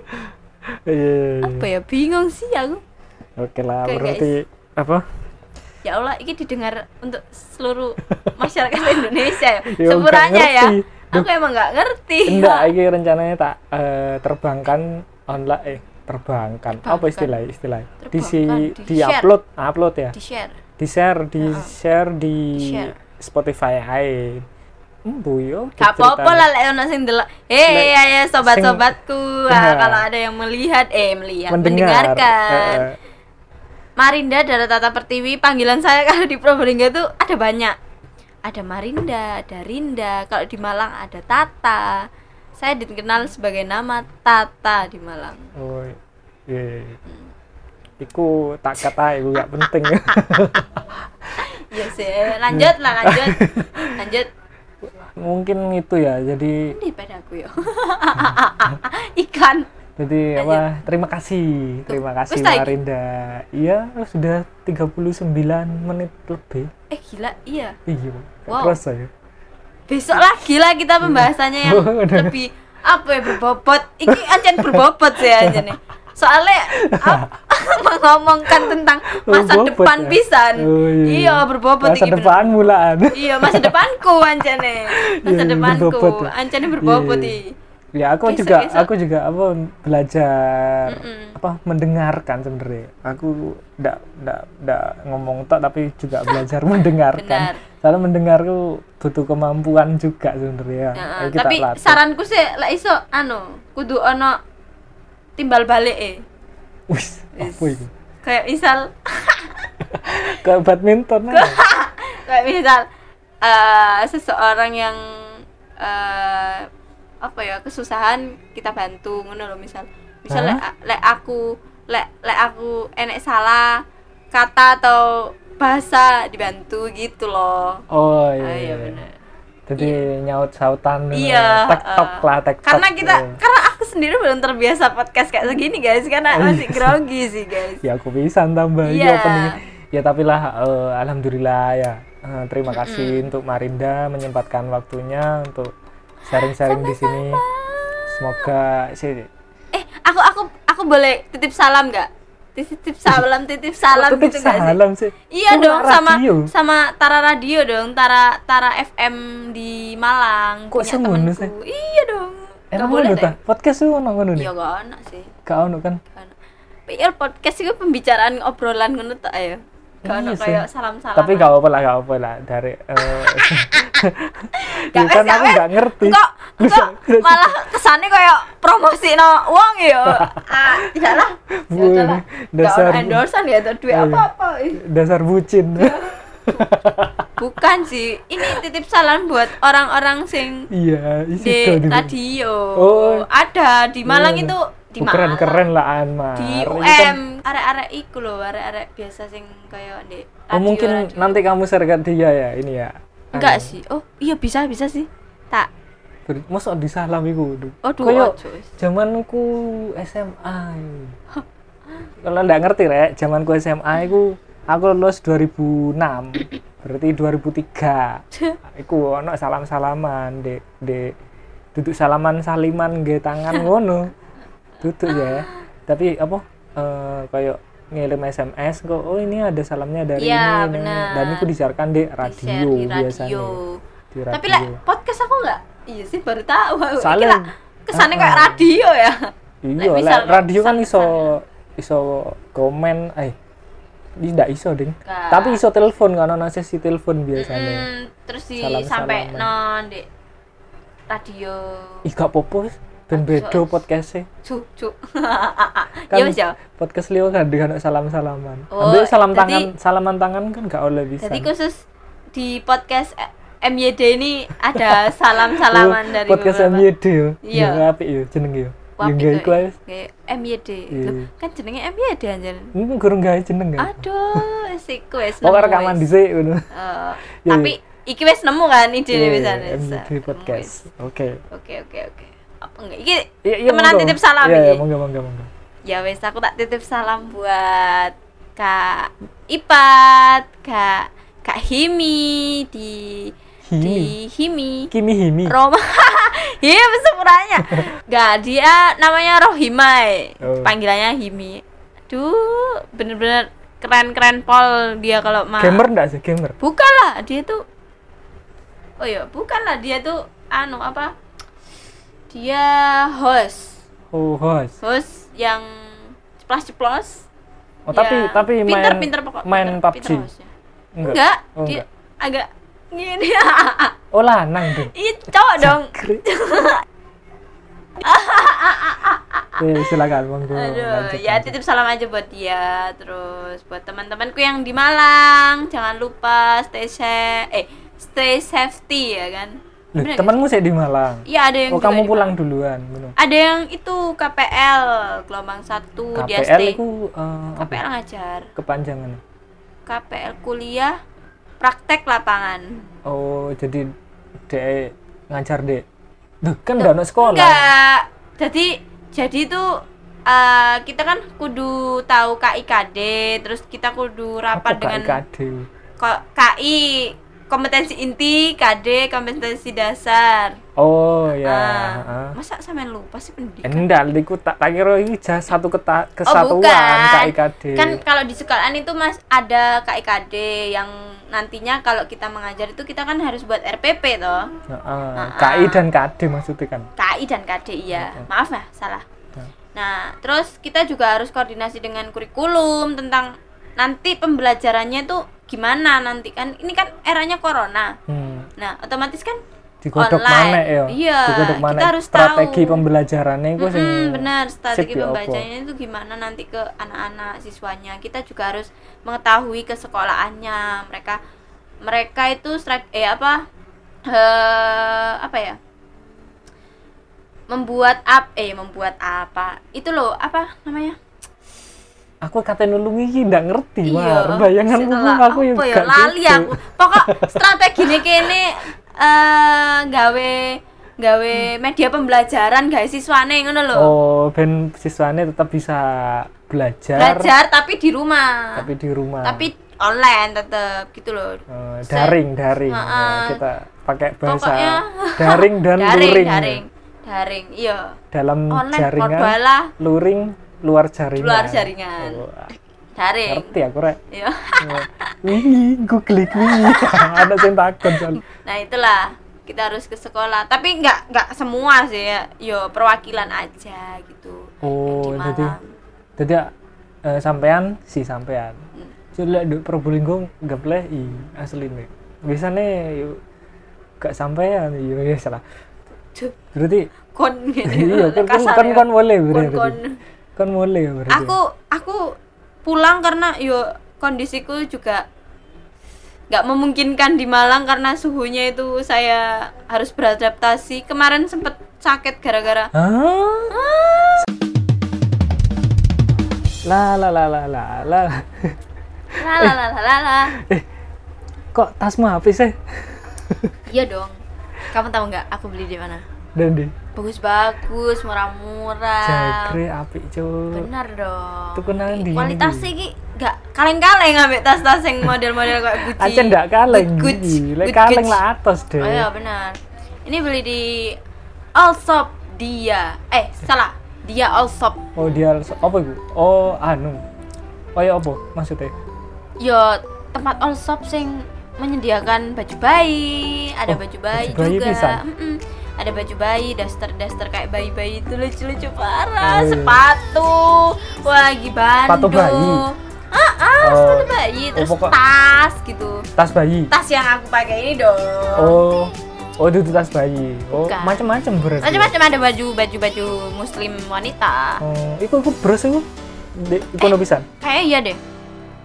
Iya, iya, iya. apa ya bingung sih aku. Oke lah Oke, berarti apa? Ya Allah ini didengar untuk seluruh masyarakat Indonesia ya. Ya, sepuranya ya. aku emang nggak ngerti. Enggak ini rencananya tak eh, terbangkan online terbangkan. Apa istilah istilah di si di, di-share. upload. Upload ya? Di share di share di share di Di-share. Spotify ae. Embu yo gak apa-apa lah lek ono sing delok eh ya ya sobat-sobatku. Nah. ah, kalau ada yang melihat eh melihat mendengar. mendengarkan. Eh. Marinda dari Tata Pertiwi panggilan saya kalau di Probolinggo itu ada banyak. Ada Marinda ada Rinda kalau di Malang ada Tata saya dikenal sebagai nama Tata di Malang oh iya iya. Iku tak kata iku gak penting Iya sih, lanjut lah lanjut, lanjut. mungkin itu ya jadi Ini padaku ya. Ikan. Jadi apa? Terima kasih. Terima kasih iki? Marinda. Iya, sudah 39 menit lebih. Eh gila, iya. Iya, Wow. terus saya. Besok lagi lah kita pembahasannya yang lebih apa ya berbobot. Iki ancen berbobot sih aja nih. Soalnya mengomongkan tentang masa Berbobot depan ya? pisan. Oh, iya. berbobot Masa iki bener. depan mulaan. Iya, masa depanku ancene. Masa Iya, depanku. berbobot. Ancene berbobot Iya, iki. Ya aku Besok, juga besok. aku juga apa belajar Mm-mm. apa mendengarkan sebenarnya. Aku ndak ndak ndak ngomong tok tapi juga belajar mendengarkan. Soalnya mendengar tuh butuh kemampuan juga sebenarnya. Ayo kita tapi latih. saranku sih lek iso anu, kudu ono timbal balik eh. Wis, apa itu? Kayak misal Kayak badminton kayak misal eh, seseorang yang eh, apa ya kesusahan kita bantu ngono loh misal misal lek lek aku lek lek aku enek salah kata atau bahasa dibantu gitu loh Oh Ah, iya. iya bener Jadi nyaut sautan Iya, TikTok eh, lah, TikTok. karena kita Iya. karena aku sendiri belum terbiasa podcast kayak segini guys karena Oh, masih iya. grogi sih guys ya aku bisa tambah Iya. ya opening. Ya tapi lah eh, alhamdulillah ya. Eh, terima kasih untuk Marinda menyempatkan waktunya untuk sharing-sharing di sini. Semoga sih eh aku aku aku boleh titip salam nggak titip salam titip salam tetep gitu nggak sih salam sih. Iya dong nggak sama radio? sama Tara Radio dong, Tara Tara FM di Malang Kok punya temanku. sih? Iya dong. Emang boleh ngono ta? Podcast lu ono ngono nih. Iya gak enak sih. Gak ono kan? Gak enak. PL podcast itu pembicaraan obrolan ngono tak ya. Gak Iya kayak salam-salam. Tapi gak apa lah, gak apa lah dari ya Gak kan wes, gak aku gak ngerti. Kok kok malah kesannya kayak promosi no uang ya. ah, tidak lah. Ya Bu, lah. dasar- endorsean ya atau duit Iya. apa-apa. Dasar bucin. Bukan sih. Ini titip salam buat orang-orang sing Iya, isi di radio Oh. ada di Malang Iya. itu di Oh, Malang keren-keren lah Anmar. di UM kan- arek-arek iku loh arek-arek biasa sing kayak di radio, Oh mungkin radio. nanti kamu sergat dia ya ini ya. enggak Anu, sih oh iya bisa bisa sih tak Masa disalam iku. oh duh Kayak zamanku SMA. Kalau ndak ngerti rek, zamanku SMA iku aku lulus 2006. Berarti 2003. Iku ono salam-salaman dek dek duduk salaman saliman nggih tangan ngono. Duduk ya. Tapi apa eh kayak ngirim SMS kok oh ini ada salamnya dari Iya, ini, ini. dan itu disiarkan di radio, di radio biasanya di radio. tapi lah podcast aku enggak iya sih baru tahu aku Soalnya- kesannya kayak Ah, ah. radio ya iya lah radio kan iso ya. iso komen eh ini ndak iso ding Nggak. tapi iso telepon kan ono sesi telepon biasanya Mm, terus di sampai non di radio ih gak popo. Ben bedo so- podcastnya. Cuk cuk. Kan ya wis ya podcast Leo kan dengan salam salaman Oh, ambil salam jadi- tangan salaman tangan kan gak oleh bisa. Jadi khusus di podcast MYD ini ada salam-salaman dari Oh, podcast beberapa- MYD yo. Iya. Ya, apik yo jeneng yo. Wah, yang gawe MYD. Iya. Loh, kan jenenge MYD anjir. ini kurang gawe jeneng kan Aduh, sik wis. pokoknya nemu rekaman dhisik ngono. Iya, tapi iki wis nemu kan ide Iya, wis MYD podcast. Oke. Oke, oke, oke. Apa enggak? Iki Iya, iya, temenan titip salam iya, iki. monggo monggo monggo Ya wis aku tak titip salam buat Kak Ipat, Kak Kak Himi di di Himi. Kimi Himi Roma. Iya, sebenarnya. Enggak, dia namanya Rohimai. Oh. Panggilannya Himi. Duh, bener-bener keren-keren pol dia kalau mah. gamer ndak sih gamer Bukan lah, dia tuh Oh iya, bukan lah dia tuh anu apa? Dia host. oh host Host yang ceplas-ceplos. oh tapi Ya, tapi main pinter-pinter pokok- main pinter- PUBG pinter enggak Enggak, Oh, dia enggak. agak gini. oh lanang dong Iya, cowok dong. Eh, silakan monggo Aduh, lanjut, ya lanjut. titip salam aja buat dia, terus buat teman-temanku yang di Malang, jangan lupa stay safe, eh stay safety ya kan. Loh, Bener nggak temanmu sih di Malang? Iya ada yang oh kamu pulang duluan bener. Ada yang itu KPL gelombang satu dia KPL stay. itu eh, apa? KPL ngajar, kepanjangan. KPL kuliah, praktek lapangan. oh jadi dek ngajar dek. Duh, kan anak sekolah. Enggak, jadi jadi itu eh, kita kan kudu tahu KIKD terus kita kudu rapat Apa dengan KIKD? KI kompetensi inti KD kompetensi dasar Oh ya. Ah, heeh. masa sampean lupa sih pendidikan Enggak, liku tak tak kira iki satu keta, Oh kesatuan bukan, KIKD. kan kalau di sekolahan itu mas ada KIKD yang nantinya kalau kita mengajar itu kita kan harus buat RPP toh Heeh, Ah, KI ah. dan KD maksudnya kan. KI dan KD iya maaf ya salah Ya. nah terus kita juga harus koordinasi dengan kurikulum tentang nanti pembelajarannya itu gimana nanti kan? Ini kan eranya corona. Hmm. nah otomatis kan Digodok Online. mana ya? Iya, mana kita harus strategi tahu. pembelajarannya itu sing Mm-mm, benar strategi ya, pembacanya itu gimana nanti ke anak-anak siswanya. Kita juga harus mengetahui ke sekolahannya. Mereka mereka itu strat eh apa eh apa ya? Membuat up eh membuat apa? Itu loh apa namanya Aku kata nulungi iki ndak ngerti iya War. Bayanganku setelah aku yang ya gak lali gitu. aku pokok strategi kene eh gawe gawe media pembelajaran guys siswane ngono lho Oh, ben siswanya tetap bisa belajar, belajar tapi di rumah tapi di rumah. tapi online tetap gitu loh Eh, daring, daring. Ha-ha. Nah, kita pakai bahasa Pokoknya daring dan daring luring. daring daring iya Dalam online jaringan, luring luar jaringan. luar jaringan Oh, daring ngerti aku rek. iya Wingi, gue klik wingi. Ada yang takut soal. nah itulah kita harus ke sekolah tapi nggak nggak semua sih ya yo perwakilan aja gitu Oh, di jadi jadi eh, sampean si sampean. Hmm. Jadi di Probolinggo nggak boleh i asli nih. Biasanya yuk gak sampean iya ya salah. Berarti kon gitu iya kan kan kan, ya. kan boleh berarti. kon kon Kan boleh ya berarti. aku aku pulang karena yo kondisiku juga nggak memungkinkan di Malang karena suhunya itu saya harus beradaptasi kemarin sempet sakit gara-gara Hah? La la la la la la. la la la la la la. Kok tasmu habis sih? iya dong kamu tahu nggak aku beli di mana Dan di bagus-bagus murah-murah jagre apik cuk. benar dong Tuku nang ndi? kualitasnya ki nggak kaleng-kaleng ngambil tas-tas yang model-model kayak Gucci Aja ndak kaleng. Gucci, Lek kaleng lah atas deh. Oh iya benar. Ini beli di Allshop dia. Eh, salah. Dia Allshop. Oh dia apa itu? Oh anu. Oh ya apa maksudnya? Yo tempat Allshop sing menyediakan baju bayi, ada Oh, baju bayi baju bayi juga. pisan? Mm-mm. Ada baju bayi, daster-daster kayak bayi-bayi itu lucu-lucu parah. Oh, iya. Sepatu, wagi bandung. Sepatu bayi? Ah, ah, Oh. sepatu bayi, Oh, terus pokok- tas gitu. Tas bayi. Tas yang aku pakai ini dong. Oh. Oh itu tas bayi. Oh macam-macam berarti. Macam-macam ada baju baju baju muslim wanita. Oh, iku iku bros iku. Di ikono pisan. Kayak iya deh.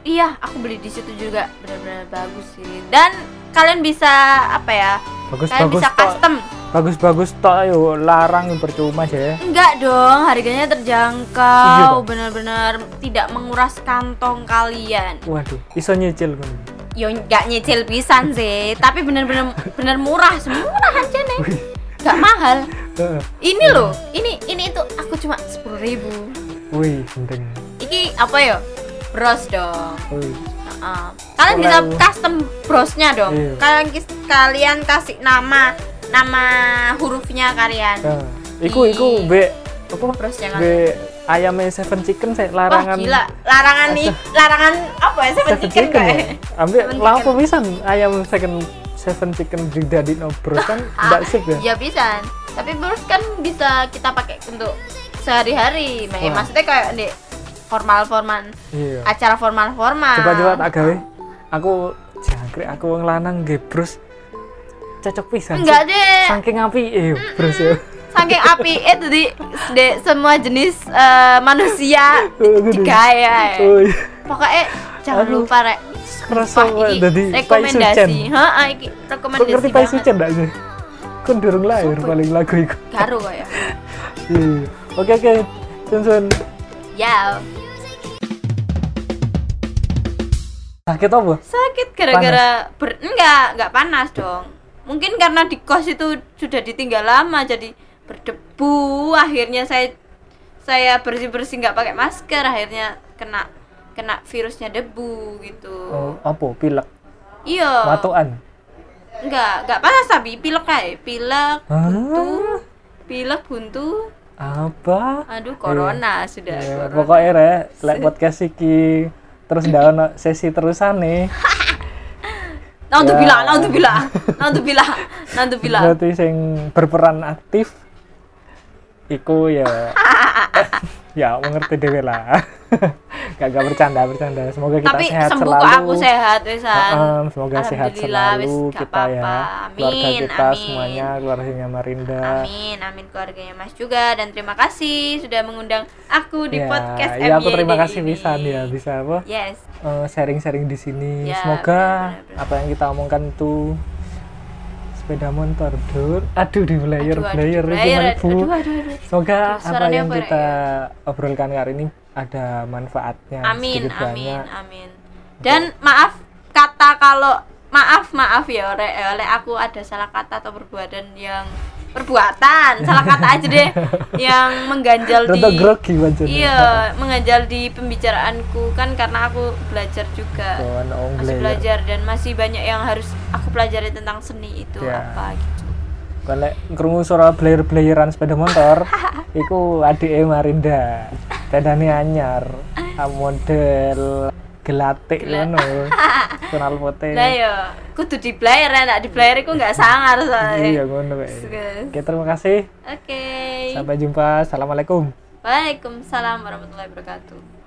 Iya, aku beli di situ juga benar-benar bagus sih. Dan kalian bisa apa ya? Bagus kalian bagus bisa custom. Bagus bagus tok ayo larang percuma aja ya. Enggak dong, harganya Iya terjangkau, dong. benar-benar tidak menguras kantong kalian. Waduh, iso nyicil kan. Yo nggak nyicil pisan sih, tapi benar-benar benar murah, semurah aja nih. Nggak mahal. Ini loh, ini ini itu aku cuma sepuluh ribu. Wih, penting. Iki apa ya? Bros dong. Wih. Kalian bisa custom brosnya dong. Iya. Kalian kalian kasih nama nama hurufnya kalian. Nah, iku iku be apa? Brosnya Be ayamnya Seven Chicken saya Wah larangan gila, larangan nih, larangan apa ya? Seven Seven chicken Chicken ya. Ambil Seven lapo pisan ayam second Seven Chicken jadi no bros kan ndak sip ya. Ya bisa. Tapi bros kan bisa kita pakai untuk sehari-hari. Wah. Maksudnya kayak di formal-formal Iya. acara formal-formal. Coba-coba tak gawe. Aku jangkrik aku wong lanang nggih bros. Cocok pisan. Enggak deh. Saking api eh bros ya. Saking api itu di, di semua jenis eh, manusia digaya. Oh iya. Pokoknya jangan Aduh. lupa rek. Iki dadi rekomendasi. Heeh, iki rekomendasi ngerti Pai. Sucen ndak sih? Kan durung lahir paling lagu iku. Karo kok ya. Iya. Oke oke. Sun sun. Ya, Sakit apa? sakit gara-gara ber enggak, enggak panas dong. Mungkin karena di kos itu sudah ditinggal lama jadi berdebu, akhirnya saya saya bersih bersih nggak pakai masker akhirnya kena kena virusnya debu gitu. Oh, apa? Pilek? Iya. Matuan enggak enggak panas tapi pilek kayak pilek Hah? buntu pilek buntu. Apa? Aduh corona sudah Ya, corona. pokoknya re lek podcast iki terus ono sesi terusan nih untuk Ya. bilang nah untuk bilang berarti sing berperan aktif iku ya ya mengerti dewe lah. Gak gak bercanda bercanda. Semoga kita tapi sehat sembuh selalu aku sehat wesan Heeh, semoga sehat selalu. kita ya apa-apa. keluarga Amin, kita amin. semuanya keluarganya Marinda. Amin, amin keluarganya Mas juga. Dan terima kasih sudah mengundang aku di ya, podcast ya aku terima kasih bisa ya bisa apa? Yes. eh, sharing-sharing di sini. Ya, semoga benar, benar, benar. apa yang kita omongkan itu sepeda motor dur aduh di player Aduh, aduh, player di itu player, melebu. aduh, aduh, aduh. Semoga Aduh, apa yang apa ya? kita obrolkan hari ini ada manfaatnya Amin, amin, banyak. amin. Dan maaf kata kalau maaf maaf ya oleh oleh aku ada salah kata atau perbuatan yang perbuatan salah kata aja deh yang mengganjal di grogi wajan. iya mengganjal di pembicaraanku kan karena aku belajar juga Kawan masih ongle. belajar dan masih banyak yang harus aku pelajari tentang seni itu Ya. apa gitu Kalau krungu suara player-playeran sepeda motor, iku adike Marinda. Sepedane anyar. Model gelatik ngono. Kenal pote. lah ya kudu di player ya di player aku nggak sangar soalnya Iya ngono kae. Oke. Terima kasih. oke Sampai jumpa. Assalamualaikum. Waalaikumsalam warahmatullahi wabarakatuh